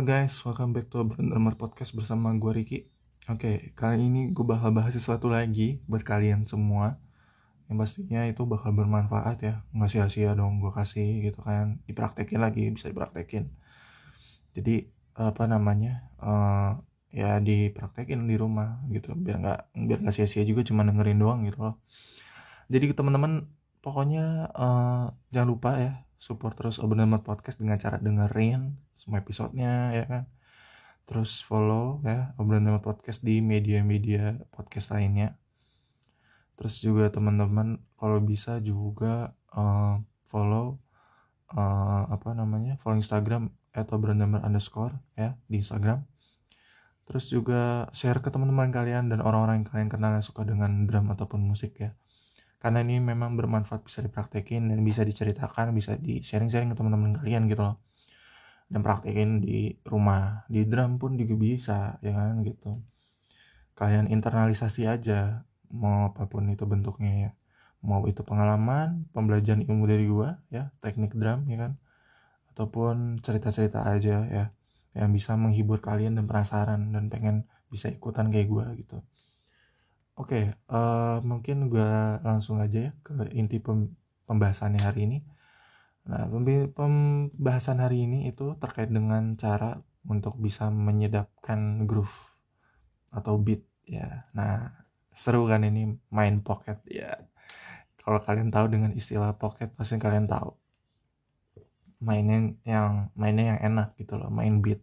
Halo guys, welcome back to Brand Podcast bersama gue Ricky. Oke, kali ini gue bakal bahas sesuatu lagi buat kalian semua. Yang pastinya itu bakal bermanfaat ya. Nggak sia-sia dong gue kasih gitu kan. Dipraktekin lagi, bisa dipraktekin. Jadi, apa namanya uh, Ya dipraktekin di rumah gitu. Biar nggak biar nggak sia-sia juga cuma dengerin doang gitu loh. Jadi teman-teman pokoknya uh, jangan lupa ya support terus Open Podcast dengan cara dengerin semua episodenya ya kan? Terus follow ya obrolan podcast di media-media podcast lainnya. Terus juga teman-teman kalau bisa juga uh, follow uh, apa namanya follow Instagram atau brandammer underscore ya di Instagram. Terus juga share ke teman-teman kalian dan orang-orang yang kalian kenal yang suka dengan drum ataupun musik ya karena ini memang bermanfaat bisa dipraktekin dan bisa diceritakan bisa di sharing-sharing ke teman-teman kalian gitu loh. Dan praktekin di rumah di drum pun juga bisa ya kan gitu. Kalian internalisasi aja mau apa pun itu bentuknya ya. Mau itu pengalaman pembelajaran ilmu dari gua ya teknik drum ya kan ataupun cerita-cerita aja ya yang bisa menghibur kalian dan penasaran dan pengen bisa ikutan kayak gua gitu oke okay, uh, eh, mungkin gua langsung aja ya ke inti pembahasannya hari ini Nah, pembahasan hari ini itu terkait dengan cara untuk bisa menyedapkan groove atau beat ya. Nah, seru kan ini main pocket ya. Kalau kalian tahu dengan istilah pocket pasti kalian tahu. Mainin yang mainnya yang enak gitu loh, main beat.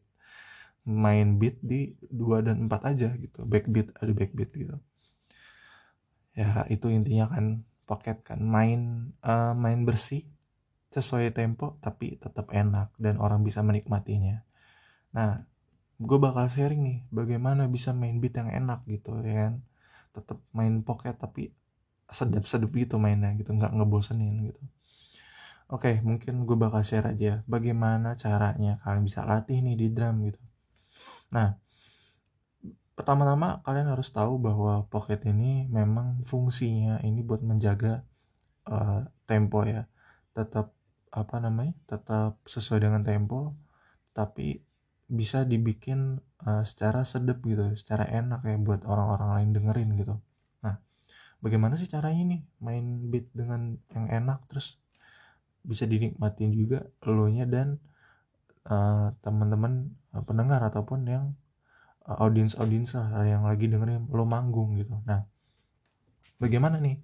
Main beat di 2 dan 4 aja gitu. Backbeat ada backbeat gitu. Ya, itu intinya kan pocket kan main uh, main bersih sesuai tempo tapi tetap enak dan orang bisa menikmatinya. Nah gue bakal sharing nih bagaimana bisa main beat yang enak gitu ya kan? Tetap main pocket tapi sedap-sedap gitu mainnya gitu nggak ngebosenin gitu. Oke mungkin gue bakal share aja bagaimana caranya kalian bisa latih nih di drum gitu. Nah pertama-tama kalian harus tahu bahwa pocket ini memang fungsinya ini buat menjaga uh, tempo ya. Tetap apa namanya tetap sesuai dengan tempo tapi bisa dibikin uh, secara sedep gitu secara enak ya buat orang-orang lain dengerin gitu. Nah bagaimana sih caranya nih main beat dengan yang enak terus bisa dinikmatin juga lo dan uh, teman-teman pendengar ataupun yang audiens audiens yang lagi dengerin lo manggung gitu. Nah bagaimana nih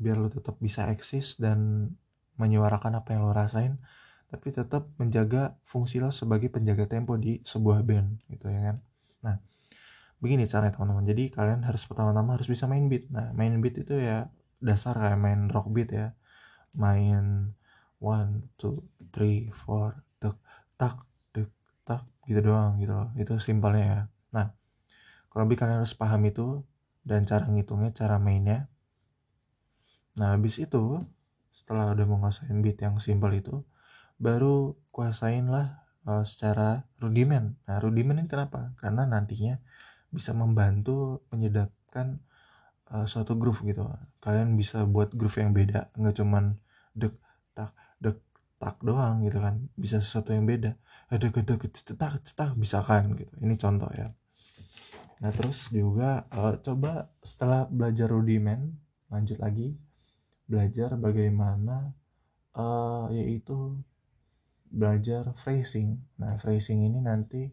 biar lo tetap bisa eksis dan menyuarakan apa yang lo rasain tapi tetap menjaga fungsi lo sebagai penjaga tempo di sebuah band gitu ya kan? Nah begini caranya teman-teman. Jadi kalian harus pertama-tama harus bisa main beat. Nah main beat itu ya dasar kayak main rock beat ya. Main one two three four tek tak gitu doang gitu loh. Itu simpelnya ya. Nah kalau lebih kalian harus paham itu dan cara ngitungnya cara mainnya. Nah habis itu setelah udah menguasain beat yang simple itu baru kuasain lah uh, secara rudiment nah rudiment ini kenapa? Karena nantinya bisa membantu menyedapkan uh, suatu groove gitu. Kalian bisa buat groove yang beda nggak cuman dek tak dek tak doang gitu kan. Bisa sesuatu yang beda ada dek cetak cetak bisa kan gitu ini contoh ya nah terus juga uh, coba setelah belajar rudiment lanjut lagi belajar bagaimana uh, yaitu belajar phrasing. Nah, phrasing ini nanti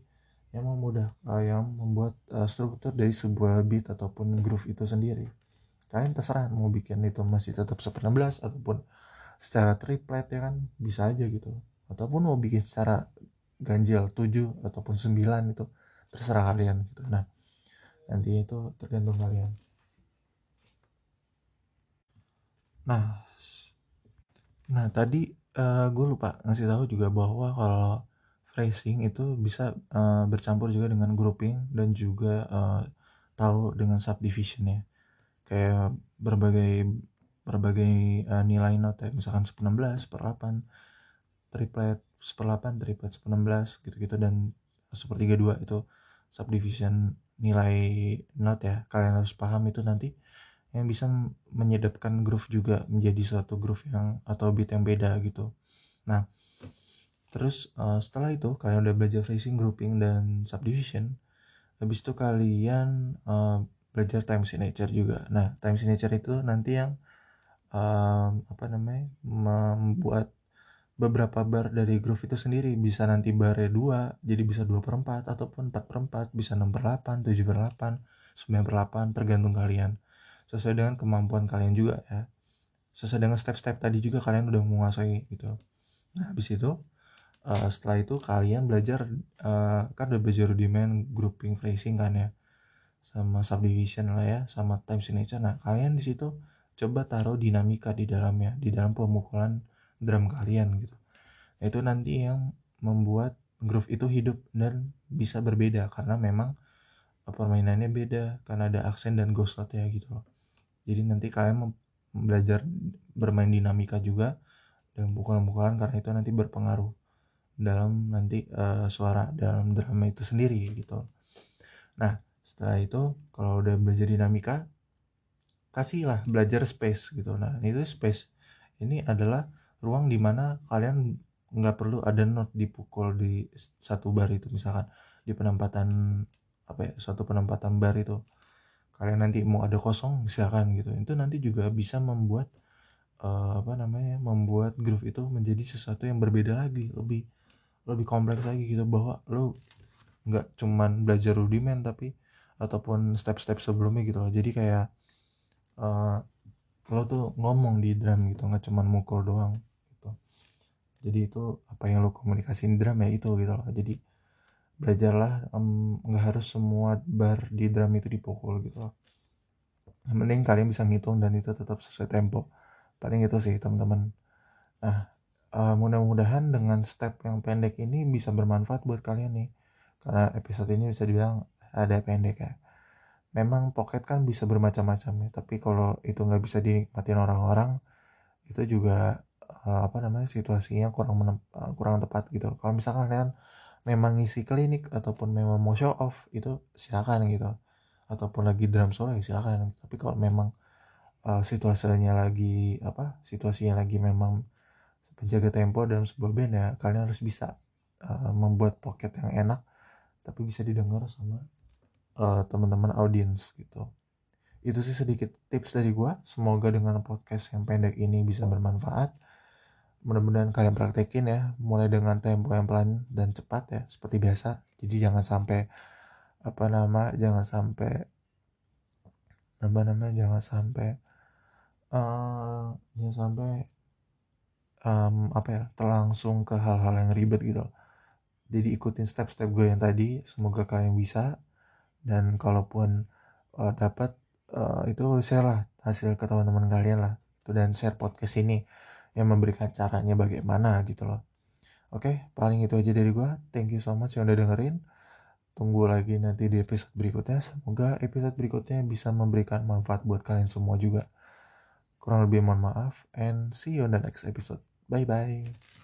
yang memudah uh, yang membuat uh, struktur dari sebuah beat ataupun groove itu sendiri. Kalian terserah mau bikin itu masih tetap 19 ataupun secara triplet ya kan bisa aja gitu. Ataupun mau bikin secara ganjil 7 ataupun 9 itu terserah kalian gitu. Nah, nanti itu tergantung kalian. Nah, nah tadi uh, gue lupa ngasih tahu juga bahwa kalau phrasing itu bisa uh, bercampur juga dengan grouping dan juga uh, tahu dengan subdivision ya. Kayak berbagai berbagai uh, nilai not ya, misalkan 19 per 8, triplet per 8, triplet per 16 gitu-gitu dan sepertiga dua itu subdivision nilai not ya. Kalian harus paham itu nanti yang bisa menyedapkan groove juga menjadi suatu groove yang atau beat yang beda gitu. Nah, terus uh, setelah itu kalian udah belajar phrasing grouping dan subdivision habis itu kalian uh, belajar time signature juga nah time signature itu nanti yang uh, apa namanya membuat beberapa bar dari groove itu sendiri. Bisa nanti barnya dua jadi bisa dua per empat ataupun empat per empat bisa enam per delapan tujuh per delapan sembilan per delapan tergantung kalian. Sesuai dengan kemampuan kalian juga ya. Sesuai dengan step-step tadi juga kalian udah menguasai gitu. Nah habis itu uh, setelah itu kalian belajar uh, kan udah belajar rudiment grouping phrasing kan ya. Sama subdivision lah ya sama time signature. Nah kalian di situ coba taruh dinamika di dalamnya di dalam pemukulan drum kalian gitu. Itu nanti yang membuat groove itu hidup dan bisa berbeda karena memang permainannya beda karena ada aksen dan ghost note ya gitu loh. Jadi nanti kalian belajar bermain dinamika juga dengan pukulan-pukulan karena itu nanti berpengaruh dalam nanti uh, suara dalam drama itu sendiri gitu. Nah setelah itu kalau udah belajar dinamika kasihlah belajar space gitu. Nah itu space ini adalah ruang di mana kalian nggak perlu ada note dipukul di satu bar itu. Misalkan di penempatan apa ya satu penempatan bar itu kalian nanti mau ada kosong silakan gitu. Itu nanti juga bisa membuat uh, apa namanya membuat groove itu menjadi sesuatu yang berbeda lagi lebih lebih kompleks lagi gitu. Bahwa lo nggak cuman belajar rudiment tapi ataupun step-step sebelumnya gitu loh. Jadi kayak uh, lo tuh ngomong di drum gitu nggak cuman mukul doang jadi itu apa yang lo komunikasiin drum ya itu gitu loh. Jadi belajarlah nggak um, harus semua bar di drum itu dipukul gitu loh. Yang penting kalian bisa ngitung dan itu tetap sesuai tempo. Paling itu sih teman-teman. Nah uh, mudah-mudahan dengan step yang pendek ini bisa bermanfaat buat kalian nih. Karena episode ini bisa dibilang ada pendek ya. Memang pocket kan bisa bermacam-macam ya tapi kalau itu nggak bisa dinikmatin orang-orang itu juga uh, apa namanya situasinya kurang uh, kurang tepat gitu. Kalau misalkan kalian memang ngisi klinik ataupun memang mau show off itu silakan gitu. Ataupun lagi drum solo ya silakan. Tapi kalau memang uh, situasinya lagi apa situasinya lagi memang penjaga tempo dalam sebuah band ya kalian harus bisa uh, membuat pocket yang enak tapi bisa didengar sama uh, teman-teman audiens gitu. Itu sih sedikit tips dari gue semoga dengan podcast yang pendek ini bisa bermanfaat mudah-mudahan kalian praktekin ya mulai dengan tempo yang pelan dan cepat ya seperti biasa. Jadi jangan sampai apa nama jangan sampai apa nama jangan sampai uh, jangan sampai um, apa ya terlangsung ke hal-hal yang ribet gitu. Jadi ikutin step-step gue yang tadi semoga kalian bisa. Dan kalaupun uh, dapat uh, itu share lah hasil ke teman-teman kalian lah. Itu dan share podcast ini yang memberikan caranya bagaimana gitu loh. Oke paling itu aja dari gua. Thank you so much yang udah dengerin. Tunggu lagi nanti di episode berikutnya. Semoga episode berikutnya bisa memberikan manfaat buat kalian semua juga. Kurang lebih mohon maaf and see you on the next episode. Bye bye